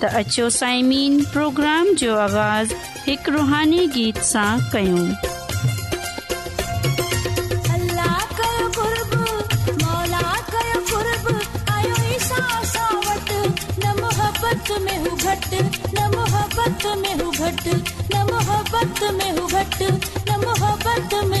The Acho Sae Meen Programme Jo Awaaz Hik Ruhani Geet Saan Kayo Alla kayo qurb, Maula kayo qurb, Ayo Isha Saawat, Na Mohabat Me Hughat, Na Mohabat Me Hughat, Na Mohabat Me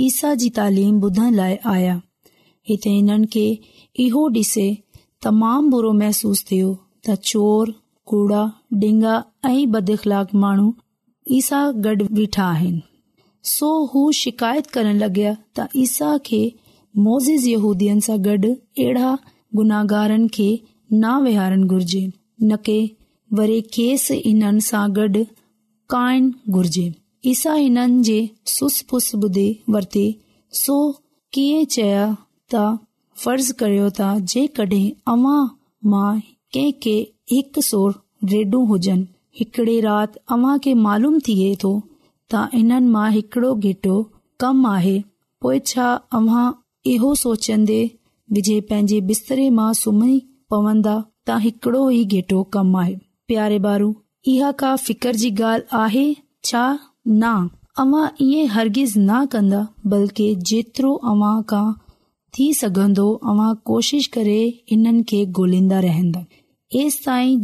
ईसा जी तालीम ॿुधण लाए आया हिते हिननि खे इहो डि॒से तमाम बुरो मेसूस थियो त चोर कूड़ा डिंगा, ऐं बदख़लाक माण्हू ईसा गडु॒ बीठा आहिनि सो हू शिकायत करण लॻा त ईसा खे मोज़ यूदी गडु॒ अहिड़ा गुनाहगार खे न वेहारण घुरजे न की वरी खेस इन्हनि सां गडु॒ काइन घुर्जे फर्ज़ करियो त हिननि मां हिकड़ो गेटो कम आन्दन्न्न्न्दे विझे पंहिंजे बिस्तरे मां सुम्ही पवंदा त हिकड़ो ई गेटो कम आ का फितर जी ग न अवां इहो हरगिज़ न कन्दा बल्कि जेतिरो अव्हां खां थी सघंदो अवां कोशिश करे हिननि खे गोलन्दा रहंदा ऐस ताईं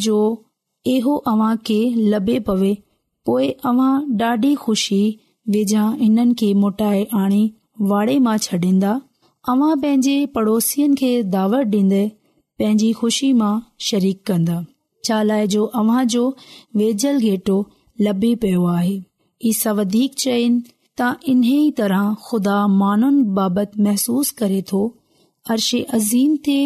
लभे पवे पोए अव्हां डाढी खु़शी वेझा हिननि खे मोटाए आनी वाड़े मां छडींदा अव्हां पंहिंजे पड़ोसिनि खे दावत डींदे पंहिंजी खु़शी मां शरीक कन्दा शाल जो अव्हां जो वेझल घेटो लभी पियो आहे इसा वधीक चयनि त इन्हीअ तरह खुदा माननि बाबति महसूस करे थो अर्शे अज़ीम ते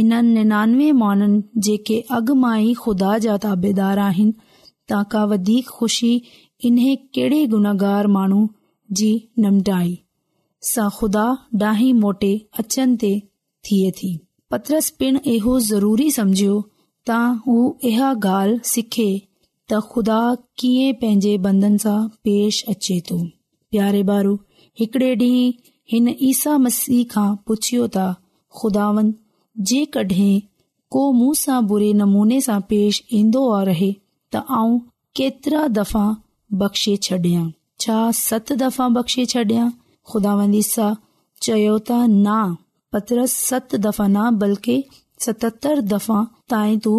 इननि 99 माननि जेके अग मां ई खुदा जा ताबेदार आहिनि ता का वधीक खु़शी इन्हे कहिड़े गुनागार माण्हू जी निमटाई सां खुदा डाही मोटे अचनि ते थिए थी पत्रस पिण इहो ज़रूरी सम्झियो त हू इहा त ख़ुदा कीअं पंहिंजे बंदन सां पेश अचे त ईसा मसीह खां मुंह सां पेश ईन्दो रहे त आउं केतिरा दफ़ा बख़्शे छड छा सत दफ़ा बख़्शे छड खुदा ईसा चयो त न पत्र सत दफ़ा न बल्कि सततर दफ़ा ताईं तूं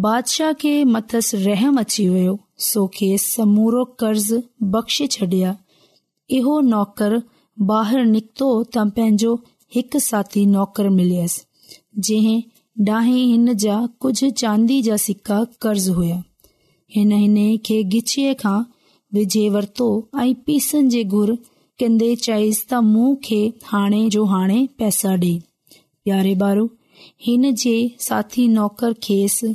बादशाह खे मथेसि रहम अची वियो सो खेस समोरो कर्ज़ बख़्श छडि॒या इहो नौकर बीक्तो त पंहिंजो हिकु साथी मिलियसि हिन जा कुझ चांदी जा सिका कर्ज़ हुया हिन खे गिचीअ खां विझे वरतो ऐ पीसनि जे घुर कन्दे चयसि त मूं खे हाणे जो हाणे पैसा डे॒ हिन जे साथी नौकर खेसि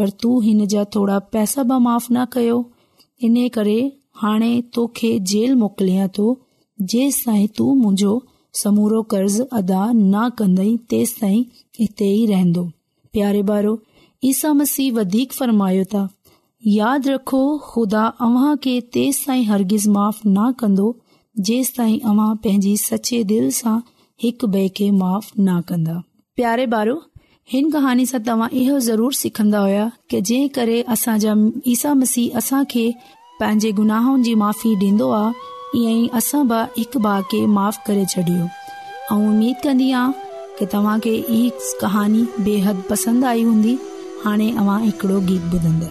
पर तू हिन जा थोरा पैसा माफ़ न कयो इन करे हरगिज़ माफ़ न कंदो ताईं पंहिंजी दिल सां हिकु माफ़ न कंदो हिन कहानी सां तव्हां इहो ज़रूर सिखन्दा हुया कि जंहिं करे असांजा ईसा मसीह असा के पंहिंजे गुनाहनि जी माफ़ी ॾींदो आहे ईअं ई असां ब हिक भाउ खे माफ़ करे छॾियो ऐं उमीद कन्दी की तव्हां ई कहानी बेहद पसंदि आई हूंदी हाणे अव्हां हिकिड़ो गीत ॿुधंदा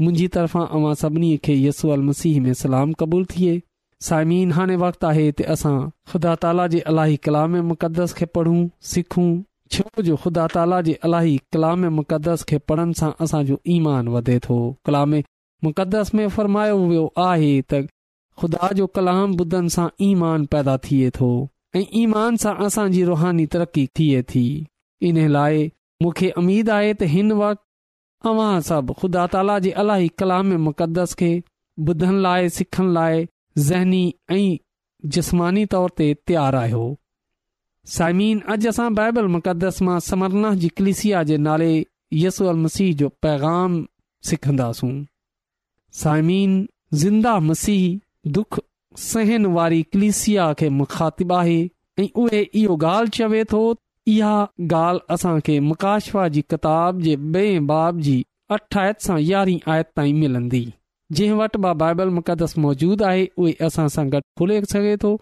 मुंहिंजी तरफ़ां अवां सभिनी खे यसूअल मसीह में सलाम क़बूल थिए साइमिन हाणे वक़्तु आहे त असां ख़ुदा ताला जे इलाही मुक़दस खे पढ़ूं सिखूं छो जो ख़ुदा ताला जे अलाही कलाम मुक़दस खे पढ़ण सां असांजो ईमान वधे थो कलाम मुक़दस में फरमायो वियो आहे त ख़ुदा जो कलाम ॿुधनि सां ईमान पैदा थिए थो ऐं ईमान सां असांजी रुहानी तरक़ी थिए थी इन लाइ मूंखे अमीद आहे त हिन वक़्ति तव्हां सभु ख़ुदा ताला जे अलाई कलाम मुक़दस खे ॿुधण लाइ सिखण लाइ ज़हनी ऐं जिस्मानी तौर ते तयारु आहियो साइमीन अॼु असां बाइबल मुक़दस मां समरना जी कलिसिया जे नाले यसू अल मसीह जो पैगाम सिखंदासूं साइमीन ज़िंदा मसीह दुख सहन वारी कलिसिया खे मुखातिबु आहे ऐं उहे इहो ॻाल्हि चवे थो इहा ॻाल्हि असांखे मुकाशवा जी किताब जे ॿिए बाब जी अठ आयत सां यारहीं आयत ताईं मिलंदी जंहिं वटि बाइबल मुक़दस मौजूदु आहे उहे असां सां गॾु खुले सघे थो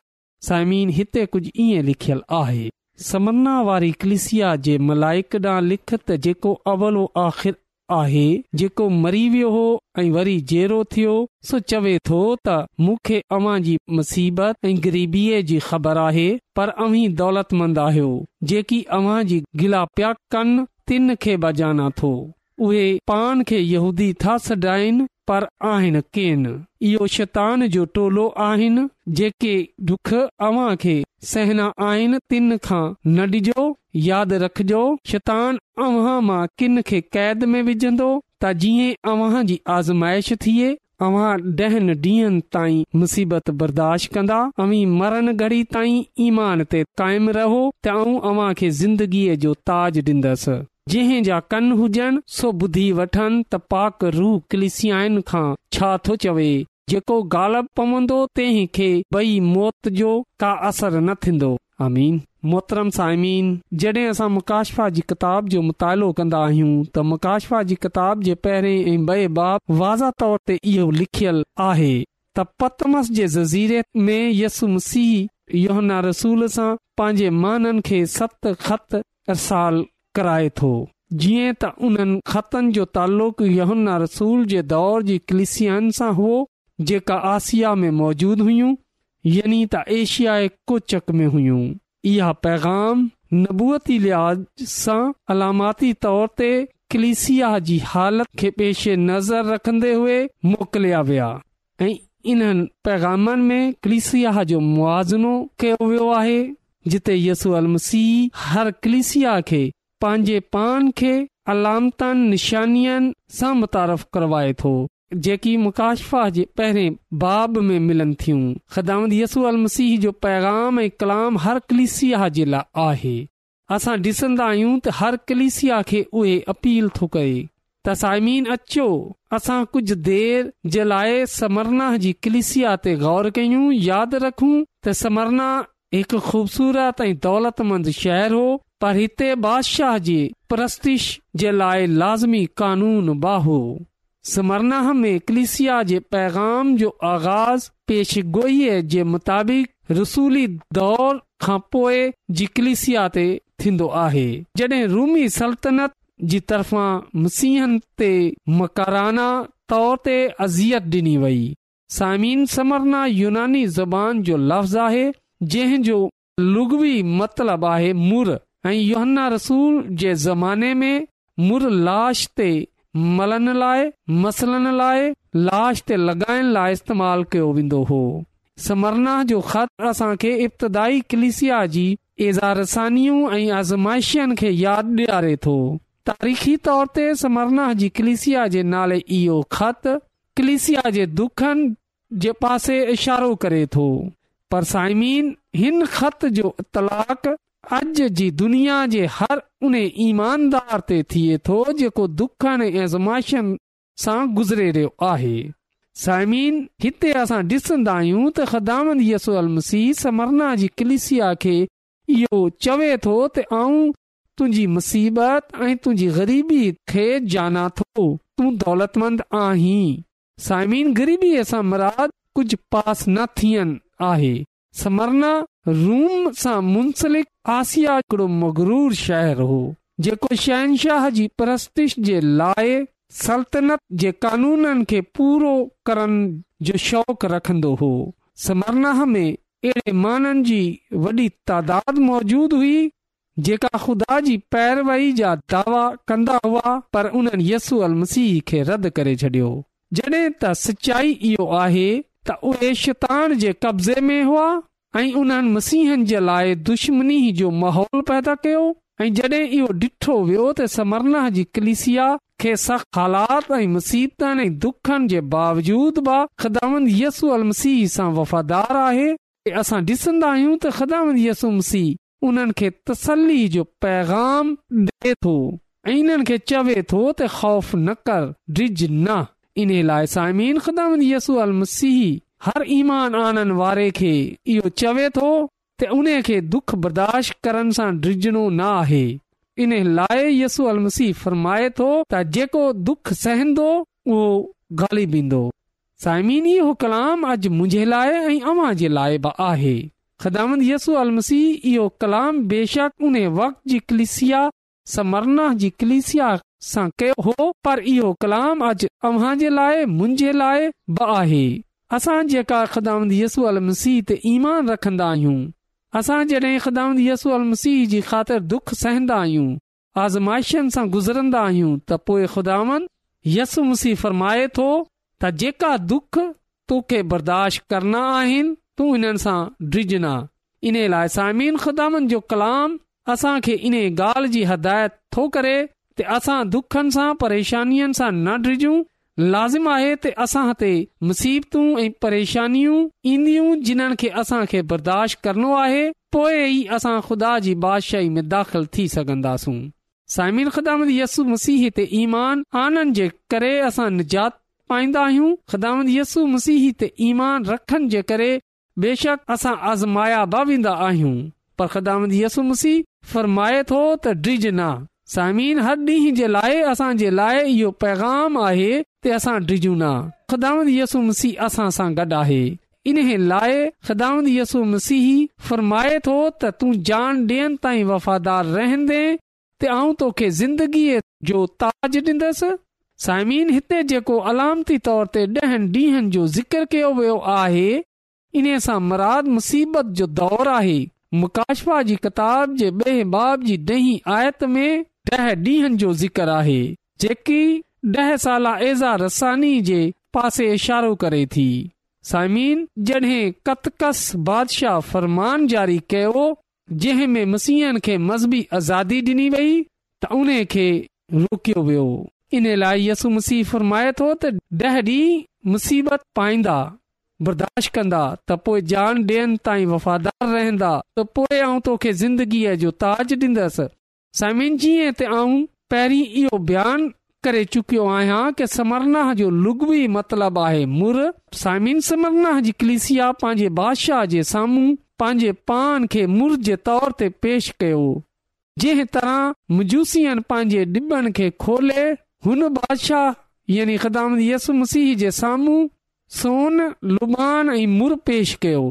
साइमीन हिते कुझु ईअं लिखियलु आहे समन्ना वारी कलिसिया जे मलाइक ॾांहुं लिखित जेको अवलो आख़िर आहे जेको मरी वियो हो ऐं वरी जहिड़ो थियो सो चवे थो त मूंखे अव्हां जी मुसीबत ऐं ग़रीबीअ जी ख़बर आहे पर अव्हीं दौलतमंद आहियो जेकी अव्हां जी गिला पिया कनि तिन खे बजाना थो उहे पान खे यहूदी था सॾाइनि पर आहिनि जो टोलो आहिनि जेके दुख सहना आहिनि तिन न डिजो डजो शैतान किन खे कैद में विझंदो त जीअं अव्हां जी आज़माइश थिए अव्हां ॾहनि ॾींहनि ताईं मुसीबत बर्दाश्त कंदा अवी मरण घड़ी ताईं ईमान ते तेम रहो त आऊं अव्हां खे ज़िंदगीअ जो ताज ॾींदसि जंहिं जा कन हुजनि सो ॿुधी वठनि त पाक रू किल थो चवे जेको गालब पवंदो जो का असर न थींदो मुकाशफा जी किताब जो मुतालो कंदा आहियूं त मुकाशफ़ा जी किताब जे पहिरें ऐं बइबाब वाज़ तौर ते इहो लिखियलु आहे त पतमस जे जज़ीरे में यसु मसीह योहना रसूल सां पंहिंजे माननि खे सत ख़त असाल कराए थो जीअं त उन्हनि ख़तनि जो तालुक़ुन्ना रसूल जे दौर जी क्लिसियान सां हो जेका आसिया में मौजूदु हुइयूं यानी त एशियाई कुचक में हुयूं इहा पैगाम नबूअती लिहाज़ सां अलामती तौर ते कलिसिया जी हालत खे पेशे नज़र रखन्दे हुए मोकिलिया विया ऐं इन्हनि पैगामनि में कलिसिया जो मुआज़नो कयो वियो आहे जिते यसू अल मसीह हर कलिसिया खे पंहिंजे पान खे अलामतनिशानियनि सां मुतारफ़ करवाए थो जेकी मुकाशफ़ा जे पहिरें बाब में मिलनि थियूं ख़िदाम यसू मसीह जो पैगाम ऐं कलाम हर कलिसिया जे लाइ आहे असां ॾिसंदा आहियूं त हर कलिसिया खे उहे अपील थो करे त साइमीन अचो असां कुझु देर जे लाइ समरनाह जी कलिसिया ते ग़ौर कयूं यादि रखूं त समरना हिकु ख़ूबसूरत ऐं दौलतमंद शहर हो पर हिते बादशाह जी प्रस्तिश जे लाइ लाज़मी कानून बाहो समरनाह में कलिसिया जे पैगाम जो आगाज़ पेशगोई जे मुताबिक़ रसूली दौर खां पोए जिकलिसिया ते थींदो आहे जड॒हिं रूमी सल्तनत जी तरफ़ां मसीहनि ते मकाराना तौर ते अज़ियत डि॒नी वई सामिन समरना यूनानी ज़बान जो लफ़्ज़ आहे जंहिंजो लुगवी मतिलबु आहे मुर ऐं योहन्ना रसूल जे ज़माने में मुर लाश ते मलण लाइ मसलन लाइ लाश ते लॻाइण लाइ इस्तेमाल कयो वेंदो हो समरना जो ख़त असांखे इब्तदाई कलिसिया जी एज़ारसानियूं ऐं आज़माइशियुनि खे यादि ॾियारे थो तारीख़ी तौर ते समरना जी कलिसिया जे नाले इहो खत कलिसिया जे दुखनि जे पासे इशारो करे थो पर साइमीन हिन ख़त जो इतलाक अॼु जी दुनिया जे हर उन ईमानदार ते थिए थो जेको दुखनि ऐं ज़ुमाइशनि सां गुज़रे रहियो आहे साइमीन हिते असां डि॒सन्दा आहियूं त ख़दामन य यसू अलसी समरना जी कलिसिया खे इहो चवे थो त आऊं तुंहिंजी मुसीबत ऐं तुंहिंजी ग़रीबी खे जाना थो तूं दौलतमंद आहीं साइमीन ग़रीबीअ सां मराद कुझु पास न थियनि आहे समरना रूम सां मुंसलिक आसिया हिकड़ो मगरूर शहर हो जेको शहनशाह जी परस्तिश जे लाइ सल्तनत जे कानूननि खे पूरो करण जो शौक़ रखंदो हो समरनाह में अहिड़े माननि जी वॾी तादाद मौजूद हुई जेका ख़ुदा जी पैरवई जा दावा कंदा हुआ पर उन्हनि यसू अल मसीह खे रद करे छॾियो जॾहिं त सचाई इहो आहे त उहे शैतान जे कब्ज़े में हुआ ऐं उन्हनि मसीहनि जे लाइ दुश्मनी जो माहौल पैदा कयो ऐं जॾहिं इहो डि॒ठो वियो त समरनाह जी कलिसिया खे सख़्त हालात ऐं बावजूद बि ख़िदामंद यसू अल मसीह सां वफ़ादार आहे ऐ असां डि॒सन्दा आहियूं त खिदामंत यसू मसीह उन्हनि खे तसल्ली जो पैगाम ॾे थो ऐं इन्हनि खे चवे थो त ख़ौफ़ न कर डिज न इन लाइ सायमीन ख़िदाम यसू अल मसीह हर ईमान आनंद वारे खे इहो चवे थो त उन खे दुख बर्दाश्त करण सां ड्रिझणो न आहे इन लाइ यसू अल मसीह फरमाए थो त जेको दुख सहंदो उहो ग़ालिब ईंदो सायमीन इहो कलाम अॼु मुंहिंजे लाइ ऐं अव्हां जे लाइ बि आहे ख़िदाम यसू अल मसीह इहो कलाम बेशक उन वक़्त जी कलिसिया समरना जी कलिसिया सां कयो हो पर इहो कलाम अॼु तव्हांजे लाइ मुंहिंजे लाइ ब आहे असां जेका ख़ुदामद यसू अल मसीह ते ईमान रखंदा आहियूं असां जॾहिं ख़दाम यसू अल मसीह जी ख़ातिर दुख सहनंदा आहियूं आज़माइशनि सां गुज़रंदा आहियूं त पोए ख़ुदान यसु मसीह फरमाए थो त जेका दुख तोखे बर्दाश्त करना आहिनि तूं हिननि सां ड्रिजना इन लाइ ख़ुदामन जो कलाम असांखे इन ॻाल्हि जी हदायत थो करे असां दुखनि सां परेशानियुनि सां न ड्रिजूं लाज़िम आहे त असां ते मुसीबतूं ऐं परेशानियूं ईंदियूं जिन्हनि खे असांखे बर्दाश्त करणो आहे पोइ ई असां ख़ुदा जी बादशाही में दाख़िल थी सघंदासूं साइम ख़िदामत यस्सु मसीह ते ईमान आनण जे करे असां निजात पाईंदा आहियूं ख़िदामत यस्ु मसीह ते ईमान रखनि जे करे बेशक असां आज़माया बि वेंदा आहियूं पर ख़िदामत यस्सु मसीह फरमाए थो त ड्रिज न सायमिन ॾींहं जे लाइ असांजे लाइ इहो पैगाम आहे असां डिजू न खिदाम यसु मसीह असां सां गॾु आहे इन लाइ खिदाम यसु मसीह फ़रमाए थो त तूं जान ॾींहनि वफ़ादार रहंदे जो ताज डि॒ंदसि साइमिन हिते जेको अलामती तौर ते ड॒हनि डींहनि जो ज़िक्र कयो वियो आहे इन सां मराद मुसीबत जो दौर आहे मुकाशपा जी किताब जे ब॒ बाब जी ॾही आयत में ॾह ॾींहनि जो ज़िक्र आहे जेकी ॾह साला एज़ा रसानी जे पासे इशारो करे थी साइमीन जॾहिं कतकस बादशाह फ़रमान जारी कयो जंहिं में मसीहनि खे मज़बी आज़ादी डि॒नी वई त उन खे रोकियो वियो इन लाइ यस मसीह फ़रमाए थो त ॾह ॾींहुं मुसीबत पाईंदा बर्दाश्त कंदा त पो जान ॾियनि ताईं वफ़ादार रहंदा त पोए आऊं तोखे ज़िंदगीअ जो ताज ॾींदसि साइमिन जीअं त आऊं पहिरीं इहो बयानु करे चुकियो आहियां की समरना जो लुगवी मतिलबु आहे मुर साइमिन समरनाह जी कलिसिया पंहिंजे बादशाह जे साम्हूं पंहिंजे पान खे मुर जे तौर ते पेश कयो जंहिं तरह मुजूसियन पंहिंजे डिबनि खे खोले हुन बादशाह यानी ख़दामत यस मसीह जे साम्हूं सोन लुबान ऐं मुर पेश कयो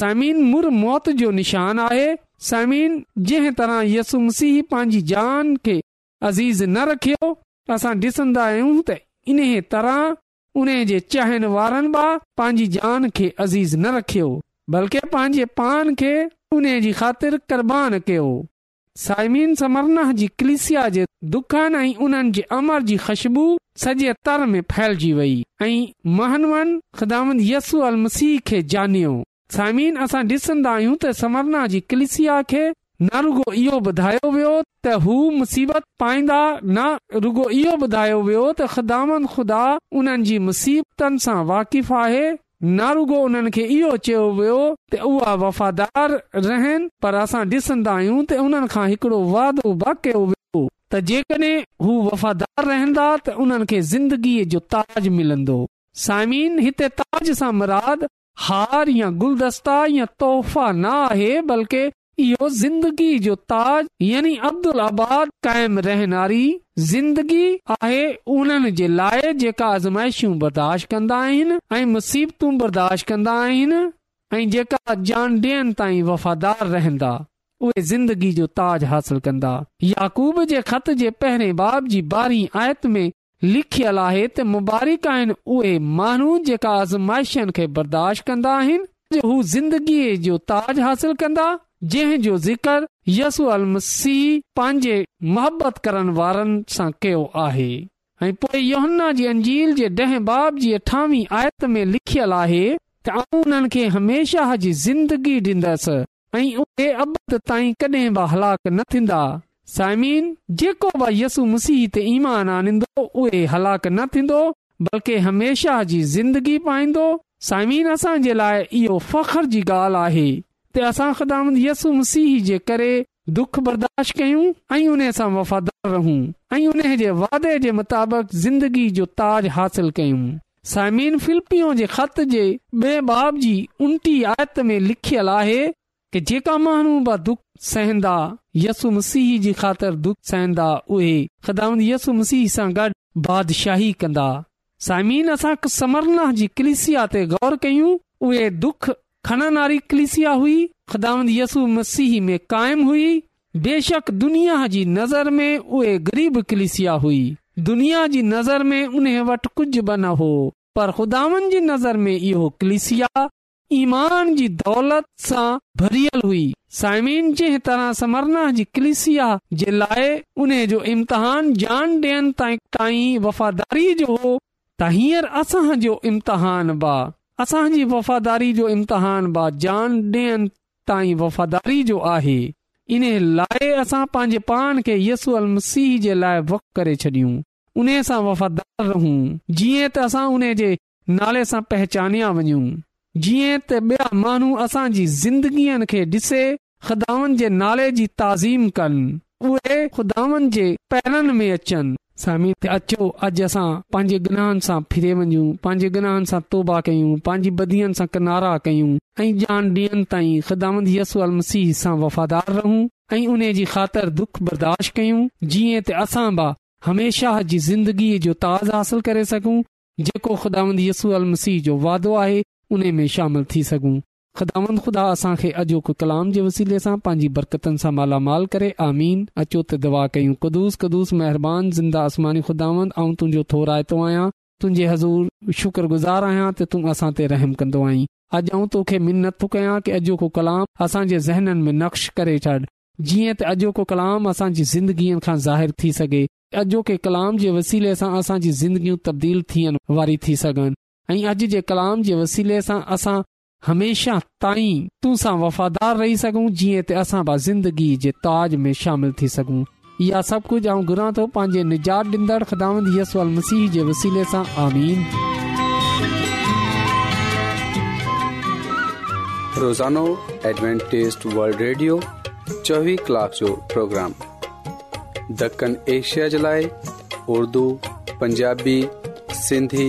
साइमिन मुर मौत जो निशान आहे समीन जंहिं तरह यसु मसीह पंहिंजी जान खे अज़ीज़ न रखियो असां डि॒सन्दा आहियूं त इन तरह उन्हे जे चन वारनि मां पंहिंजी जान खे अज़ीज़ न रखियो बल्कि पंहिंजे पान खे उन जी ख़ातिर कुर्बान कयो साइमीन समरना जी कलिसिया जे दुखनि ऐं उन्हनि जे अमर जी खु़शबू सॼे तर में फैलजी वई ऐं महनवन ख़िदामत यसू अल मसीह खे जानयो सायमिन असां डि॒संदा आहियूं त समरना जी कलिसिया खे न रुगो इहो ॿुधायो वियो त हू मुसीबत पाईंदा न रुगो इहो ॿुधायो वियो त ख़दान ख़ुदा उन्हनि जी मुसीबतनि सां वाक़िफ़ आहे न रुगो उन्हनि खे इहो चयो वियो त उहा वफ़ादार रहन पर असां डि॒संदा आहियूं त उन्हनि खां हिकड़ो वादो वाकियो वियो त जेकॾहिं हू वफ़ादार रहंदा त उन्हनि खे ज़िंदगीअ जो ताज मिलंदो साइमिन हिते ताज सां मराद हार या गुलदस्ता या तोहफ़ा न आहे बल्कि इहो ज़िंदगी जो ताज यानी अब्दुल आबाद क़ाइम रहनारी जिंदगी आहे उन्हनि जे लाइ जेका आज़माइशूं बर्दाश्त कंदा आहिनि ऐं मुसीबतूं बर्दाश्त कंदा आहिनि ऐं जेका जान ॾियनि ताईं वफ़ादार रहंदा उहे ज़िंदगी जो ताज हासिल कंदा याक़ूब जे ख़त जे पहिरें बाब जी ॿारहीं आयत में लिखियलु आहे त मुबारक आहिनि उहे माण्हू जेका आज़माइशनि खे बर्दाश्त कंदा आहिनि हू ज़िंदगीअ जो ताज हासिल कंदा जो ज़िक्र यसू पंहिंजे मुहबत करण वारनि सां कयो आहे ऐं पोइ योहन्ना जी अंजील जे ॾह बाब जी अठावीह आयत में लिखियलु आहे त आऊं उन्हनि खे हमेशह जी ज़िंदगी ॾींदसि ऐं उहे अब ताईं कॾहिं बि हलाक न थींदा साइमीनु मसीह यसु मसीह जे करे दुख बर्दाश्त कयूं ऐं उन सां वफ़ादार रहूं ऐं उन जे वादे जे मुताबिक़ कयूं साइमिन फिल्प जे ख़त जे बे बाब जी उनटी आयत में लिखियल आहे कि जेका माण्हू दुख सहंदा यसु मसीह जी ख़ातिर दुख सहनंदा उहे यसु मसीह सां गॾु बादशाही कंदा समीन असां समरना जी कलिसिया ते गौर कयूं उहे कलिसिया हुई खिदाम यसु मसीह में कायम हुई बेशक दुनिया जी नज़र में उहे गरीब कलिसिया हुई दुनिया जी नज़र में उन वटि कुझ बि न हो पर ख़ुदान जी नज़र में इहो कलिसिया ईमान जी दौलत सां भरियल हुई साइमिन जंहिं तरह समरना जी कलिसिया जे लाइ उन जो इम्तिहान जान ॾियनि ताईं ताईं वफ़ादारी जो हो त हींअर असांजो इम्तिहान बा असांजी वफ़ादारी जो इम्तिहान बा जान ॾियनि ताईं वफ़ादारी जो आहे इन लाइ असां पंहिंजे पाण खे यसू अल मसीह जे लाइ वक करे छॾियूं उन सां वफ़ादार रहूं जीअं त असां उन जे नाले सां पहचानिया वञूं जीअं त ॿिया माण्हू असांजी ज़िंदगीअ खे ॾिसे ख़ुदावन जे नाले जी ताज़ीम कनि उहे खुदावन जे पैरनि में अचनि अॼु असां पंहिंजे गनहनि सां फिरे वञूं पंहिंजे गनाहन सां तौबा कयूं पंहिंजी बदीअनि सां किनारा कयूं ऐं जान ॾींहनि ताईं ख़िदामंत यसू अल मसीह सां वफ़ादार रहूं ऐं उन जी ख़ातिर दुख बर्दाश्त कयूं जीअं त असां बि हमेशह जी ज़िंदगीअ जो ताज़ हासिल करे सघूं जेको ख़ुदांद यसू अल मसीह जो वादो आहे उने में शामिल थी सघूं खुदावंद खुदा असां खे अॼोको कलाम जे वसीले सां पंहिंजी बरकतनि सां मालामाल करे आमीन अचो त दवा कयूं कदुूस कदुस महिरबानी ज़िंदा आसमानी ख़ुदावंद तुंहिंजो थो आइदो आहियां तुंहिंजे हज़ूर शुक्रगुज़ार आहियां त तूं असां ते रहम कंदो आहीं अॼु ऐं तोखे मिन नथो कयां कि अॼोको कलाम असां जे ज़हननि में नक्श करे छॾ जीअं त अॼो को कलाम असांजी ज़िंदगीअ खां ज़ाहिर थी सघे अॼोके कलाम जे वसीले सां असांजी ज़िंदगियूं तब्दील थियण वारी थी सघनि ऐं अॼु जे कलाम जे वसीले सां असां हमेशह ताईं तूं सां वफ़ादार रही सघूं जीअं त असां बि ज़िंदगी जे ताज में शामिल थी सघूं इहा सभु कुझु आऊं घुरां थो पंहिंजे निजात ॾींदड़ ख़िदामंद यसवल मसीह जे वसीले सां आमीन रोज़ानो एडवेंटेस्ट वर्ल्ड रेडियो 24 कलाक जो प्रोग्राम दखन एशिया जे उर्दू पंजाबी सिंधी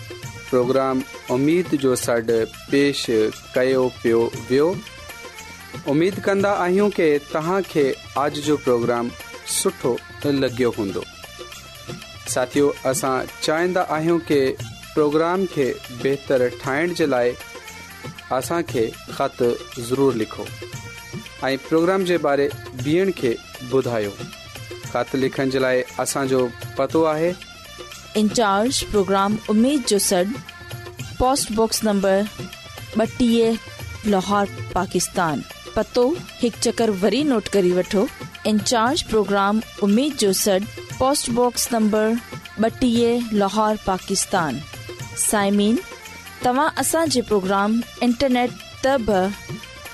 प्रोग्राम उमेद जो सॾु पेश कयो पियो वियो उमेदु कंदा आहियूं जो प्रोग्राम सुठो लॻियो हूंदो साथियो असां चाहींदा प्रोग्राम खे बहितरु ठाहिण जे लाइ असांखे ख़तु लिखो प्रोग्राम जे बारे ॿियनि खे ॿुधायो خط लिखण जे लाइ جو पतो आहे इंचार्ज प्रोग्राम उमेद जो सॾ पोस्टबॉक्स नंबर ॿटीह लाहौर पाकिस्तान पतो हिकु चकर वरी नोट करी वठो इंचार्ज प्रोग्राम उमेद जो सॾ पोस्टबॉक्स नंबर ॿटीह लाहौर पाकिस्तान साइमीन तव्हां असांजे इंटरनेट त बि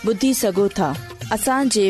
ॿुधी सघो था असांजी